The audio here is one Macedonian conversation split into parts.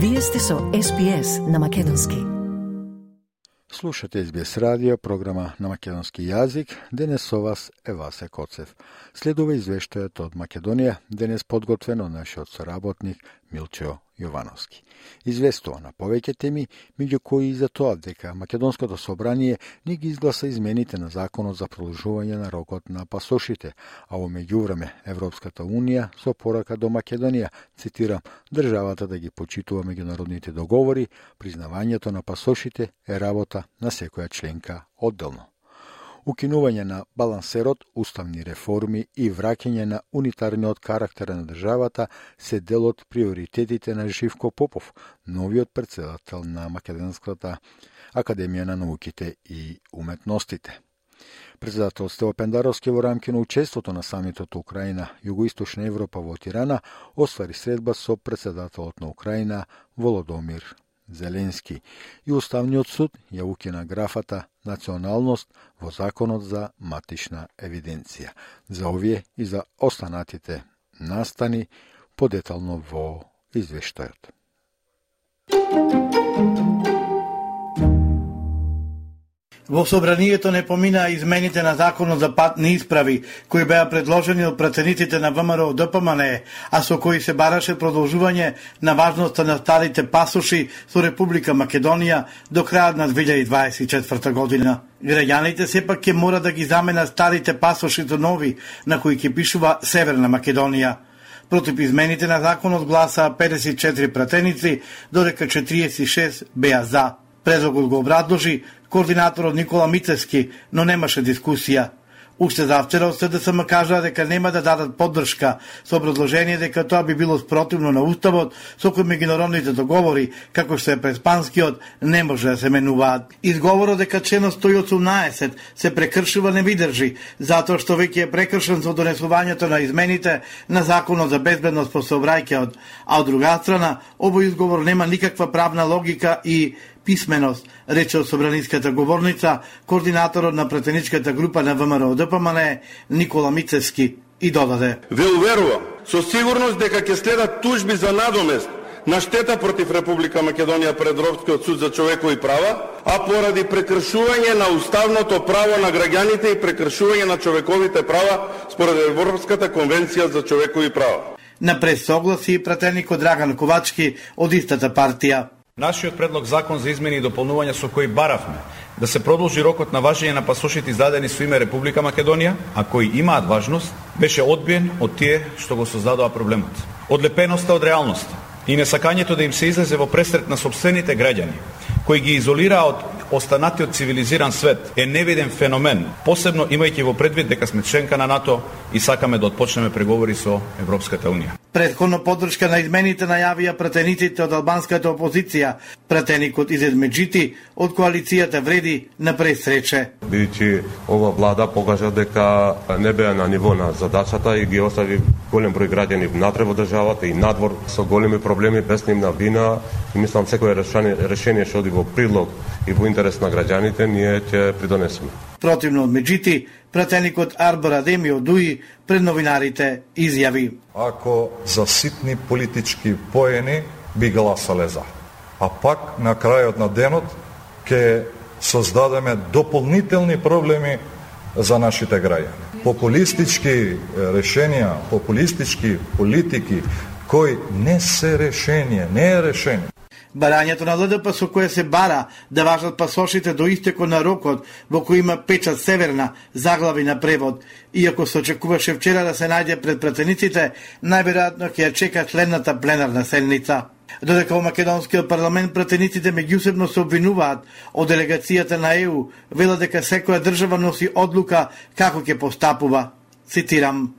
Вие сте со SPS на Македонски. Слушате SBS радио, програма на македонски јазик. Денес со вас е Васе Коцев. Следува извештајот од Македонија, денес подготвено од нашиот соработник Милчо Јовановски. Известува на повеќе теми, меѓу кои и за тоа дека Македонското собрание не ги изгласа измените на законот за продолжување на рокот на пасошите, а во меѓувреме Европската Унија со порака до Македонија, цитирам, државата да ги почитува меѓународните договори, признавањето на пасошите е работа на секоја членка одделно укинување на балансерот, уставни реформи и враќање на унитарниот карактер на државата се дел од приоритетите на Живко Попов, новиот председател на Македонската Академија на науките и уметностите. Председател Стево Пендаровски во рамки на учеството на самитот Украина Југоисточна Европа во Тирана оствари средба со председателот на Украина Володомир Зеленски и Уставниот суд ја укина графата националност во Законот за матична евиденција. За овие и за останатите настани подетално во извештајот. Во собранието не поминаа измените на законот за патни исправи, кои беа предложени од пратениците на ВМРО ДПМН, а со кои се бараше продолжување на важноста на старите пасоши со Република Македонија до крајот на 2024 година. Граѓаните сепак ќе мора да ги заменат старите пасоши до нови, на кои ќе пишува Северна Македонија. Против измените на законот гласа 54 пратеници, додека 46 беа за. Предлогот го обрадложи координаторот Никола Мицевски, но немаше дискусија. Уште завчера од СДСМ кажаа дека нема да дадат поддршка со образложение дека тоа би било спротивно на Уставот со кој меѓународните договори, како што е преспанскиот, не може да се менуваат. Изговорот дека членот 118 се прекршува не видржи, затоа што веќе е прекршен со донесувањето на измените на Законот за безбедност по сообраќајот, а од друга страна, овој изговор нема никаква правна логика и писменост, рече од собраниската говорница, координаторот на претеничката група на ВМРО ДПМН Никола Мицевски и додаде. Ве уверувам со сигурност дека ќе следат тужби за надомест на штета против Република Македонија пред Европскиот суд за човекови права, а поради прекршување на уставното право на граѓаните и прекршување на човековите права според Европската конвенција за човекови права. На пресогласи пратеникот Драган Ковачки од истата партија. Нашиот предлог закон за измени и дополнување со кој баравме да се продолжи рокот на важење на пасошите издадени со име Република Македонија, а кои имаат важност, беше одбиен од тие што го создадоа проблемот. Одлепеноста од реалноста и несакањето да им се излезе во пресрет на собствените граѓани, кои ги изолираа од останатиот цивилизиран свет е невиден феномен, посебно имајќи во предвид дека сме членка на НАТО и сакаме да отпочнеме преговори со Европската Унија. Предходно поддршка на измените најавија пратениците од албанската опозиција. Пратеникот Изед Меджити од коалицијата вреди на пресрече. Бидејќи ова влада покажа дека не беа на ниво на задачата и ги остави голем број граѓани внатре во државата и надвор со големи проблеми без нивна вина и мислам секој решение, решение што оди во прилог и во интерес на граѓаните ние ќе придонесеме. Противно од Меджити, пратеникот Арбор Адеми од УИ пред новинарите изјави. Ако за ситни политички поени би гласале за. А пак на крајот на денот ќе создадеме дополнителни проблеми за нашите граѓани. Популистички решенија, популистички политики кои не се решение, не е решение. Барањето на ЛДП па со кое се бара да важат пасошите до истеко на рокот во кој има печат северна заглави на превод, иако се очекуваше вчера да се најде пред пратениците, најверојатно ќе ја чека следната пленарна седница. Додека во Македонскиот парламент пратениците меѓусебно се обвинуваат од делегацијата на ЕУ, вела дека секоја држава носи одлука како ќе постапува. Цитирам,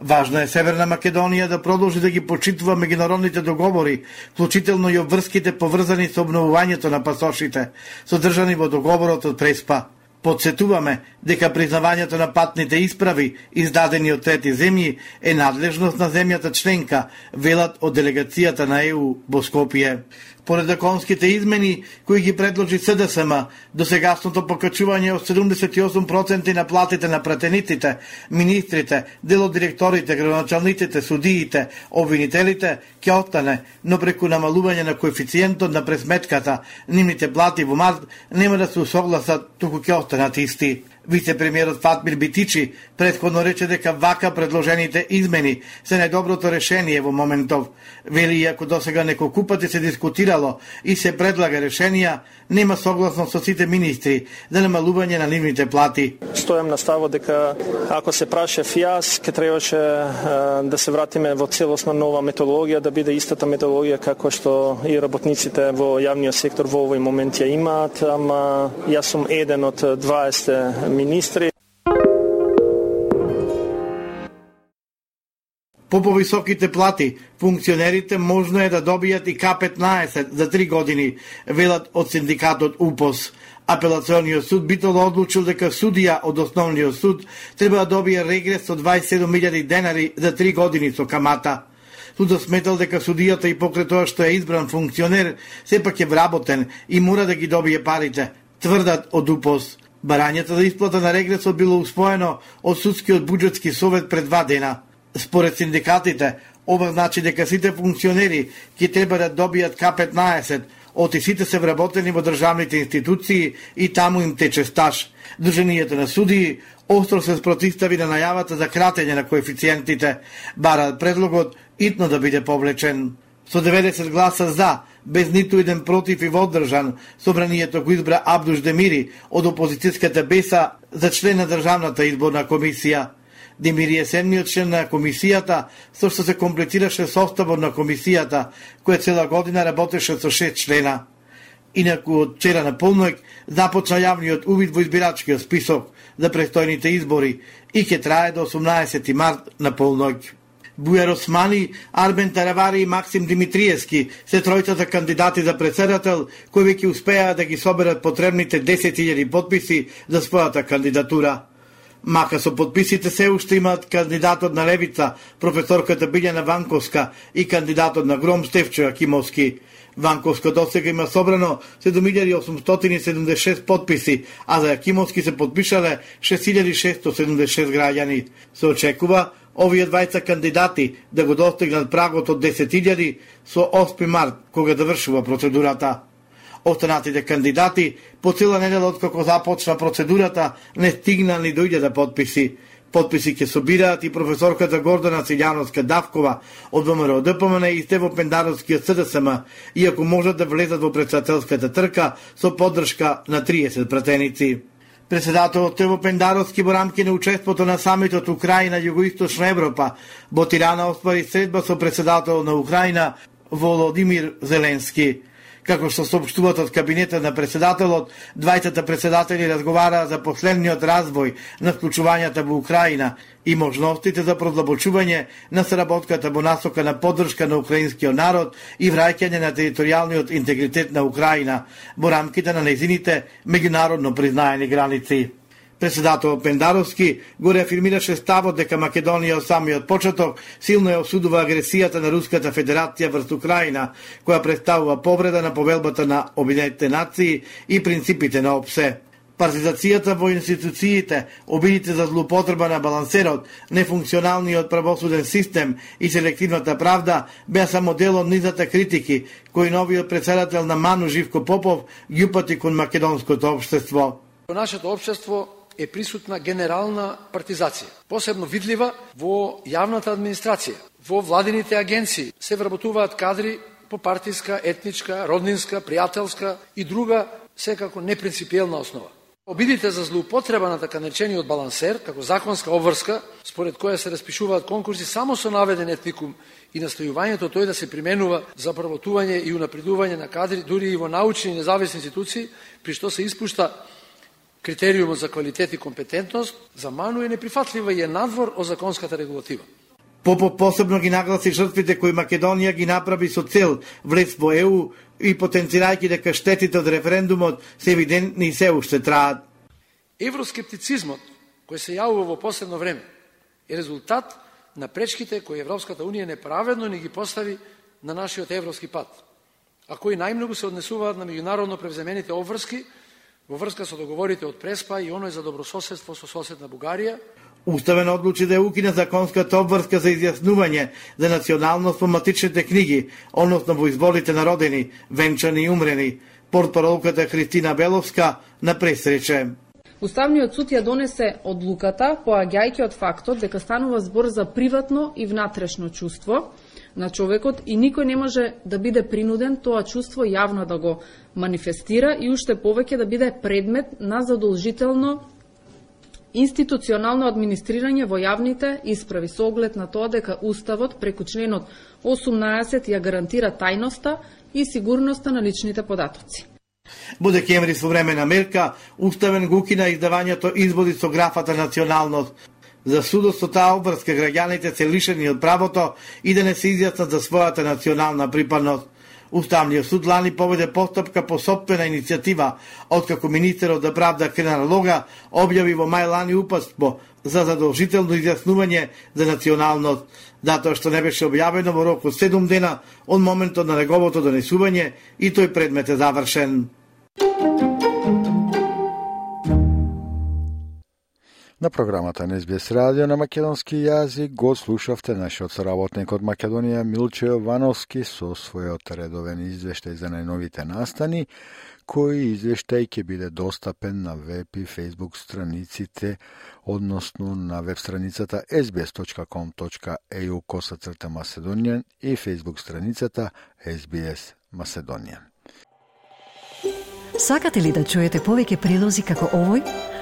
Важно е Северна Македонија да продолжи да ги почитува меѓународните договори, вклучително и обврските поврзани со обновувањето на пасошите, содржани во договорот од Преспа. Подсетуваме дека признавањето на патните исправи, издадени од трети земји, е надлежност на земјата членка, велат од делегацијата на ЕУ во Скопје. Поред законските измени кои ги предложи СДСМ, до сегашното покачување од 78% на платите на пратениците, министрите, делодиректорите, градоначалниците, судиите, обвинителите, ќе остане, но преку намалување на коефициентот на пресметката, нивните плати во март нема да се усогласат, туку ќе останат исти. Вице-премиерот Фатмир Битичи предходно рече дека вака предложените измени се најдоброто решение во моментов. Вели, иако досега неколку пати се дискутирало и се предлага решенија, нема согласност со сите министри за намалување на нивните плати. Стојам на ставот дека ако се прашев јас, ке требаше да се вратиме во целосна нова методологија, да биде истата методологија како што и работниците во јавниот сектор во овој момент ја имаат, ама јас сум еден од 20 министри. По повисоките плати, функционерите можно е да добијат и К-15 за три години, велат од синдикатот УПОС. Апелациониот суд битово одлучил дека судија од основниот суд треба да добие регрес од 27.000 денари за три години со камата. Судот сметал дека судијата и покрај тоа што е избран функционер, сепак е вработен и мора да ги добие парите, тврдат од УПОС. Барањето за исплата на регресот било успоено од судскиот буџетски совет пред два дена. Според синдикатите, ова значи дека сите функционери ќе треба да добијат К-15, оти сите се вработени во државните институции и таму им тече стаж. Друженијата на судии остро се спротивстави на најавата за кратење на коефициентите, бара предлогот итно да биде повлечен. Со 90 гласа за, без ниту еден против и воздржан, собранието го избра Абдуш Демири од опозицијската беса за член на Државната изборна комисија. Демири е седмиот член на комисијата, со што се комплетираше составот на комисијата, која цела година работеше со шест члена. Инаку од вчера на полноќ започна јавниот увид во избирачкиот список за престојните избори и ќе трае до 18 март на полнок. Бујар Османи, Арбен Таравари и Максим Димитриевски се тројцата кандидати за председател кои веќе успеа да ги соберат потребните 10.000 подписи за својата кандидатура. Мака со подписите се уште имаат кандидатот на Левица, професорката Билјана Ванковска и кандидатот на Гром Стевчо Акимовски. Ванковска досега има собрано 7876 подписи, а за Акимовски се подпишале 6676 граѓани. Се очекува овие двајца кандидати да го достигнат прагот од 10.000 со 8 март, кога завршува да процедурата. Останатите кандидати по цела недела откако започна процедурата не стигна ни до да подписи. Подписи ќе собираат и професорката Гордана Силјановска Давкова од ВМРО ДПМН и Стево Пендаровскиот СДСМ, иако можат да влезат во председателската трка со поддршка на 30 пратеници. Председателот Тево Пендаровски во рамки на учеството на самитот Украина Југоисточна Европа во Тирана оспари средба со председател на Украина Володимир Зеленски. Како што сообщуваат од кабинетот на председателот, двајцата председатели разговараа за последниот развој на вклучувањата во Украина и можностите за продлабочување на сработката во насока на поддршка на украинскиот народ и враќање на територијалниот интегритет на Украина во рамките на незините меѓународно признаени граници. Председател Пендаровски го реафирмираше ставот дека Македонија од самиот почеток силно ја осудува агресијата на Руската Федерација врз Украина, која представува повреда на повелбата на Обединетите нации и принципите на ОПСЕ. Партизацијата во институциите, обидите за злоупотреба на балансерот, нефункционалниот правосуден систем и селективната правда беа само дел од низата критики кои новиот председател на Ману Живко Попов ги упати кон македонското општество. Нашето општество е присутна генерална партизација, посебно видлива во јавната администрација, во владините агенции. Се вработуваат кадри по партиска, етничка, роднинска, пријателска и друга, секако непринципиелна основа. Обидите за злоупотреба на така наречениот балансер, како законска обврска, според која се распишуваат конкурси само со наведен етникум и настојувањето тој да се применува за правотување и унапредување на кадри, дури и во научни и независни институции, при што се испушта Критериумот за квалитет и компетентност за Ману е неприфатлива и е надвор од законската регулатива. Попов посебно ги нагласи жртвите кои Македонија ги направи со цел влез во ЕУ и потенцирајќи дека штетите од референдумот се евидентни и се уште траат. Евроскептицизмот кој се јавува во последно време е резултат на пречките кои Европската Унија неправедно ни ги постави на нашиот европски пат. а кои најмногу се однесуваат на меѓународно превземените обврски во врска со договорите од Преспа и оној за добрососедство со соседна Бугарија, Уставен одлучи да укине законската обврска за изјаснување за националност во матичните книги, односно во изволите народени, венчани и умрени, портпаролката Христина Беловска на пресрече. Уставниот суд ја донесе одлуката, поаѓајќи од фактот дека станува збор за приватно и внатрешно чувство на човекот и никој не може да биде принуден тоа чувство јавно да го манифестира и уште повеќе да биде предмет на задолжително институционално администрирање во јавните исправи со оглед на тоа дека Уставот преку членот 18 ја гарантира тајноста и сигурноста на личните податоци. Во декември со време на мерка, Уставен го укина издавањето изводи со графата националност. За судот со таа обврска граѓаните се лишени од правото и да не се изјаснат за својата национална припадност. Уставниот суд лани поведе постапка по собствена иницијатива, откако министерот за правда Кренар Лога објави во мај лани упатство за задолжително изјаснување за националност, затоа што не беше објавено во рок од 7 дена од моментот на неговото донесување и тој предмет е завршен. На програмата на СБС радио на македонски јазик го слушавте нашиот соработник од Македонија Милче Јовановски со својот редовен извештај за најновите настани, кој извештај ќе биде достапен на веб и фейсбук страниците, односно на веб страницата sbs.com.eu косацрта Macedonian и фейсбук страницата SBS Macedonian. Сакате ли да чуете повеќе прилози како овој?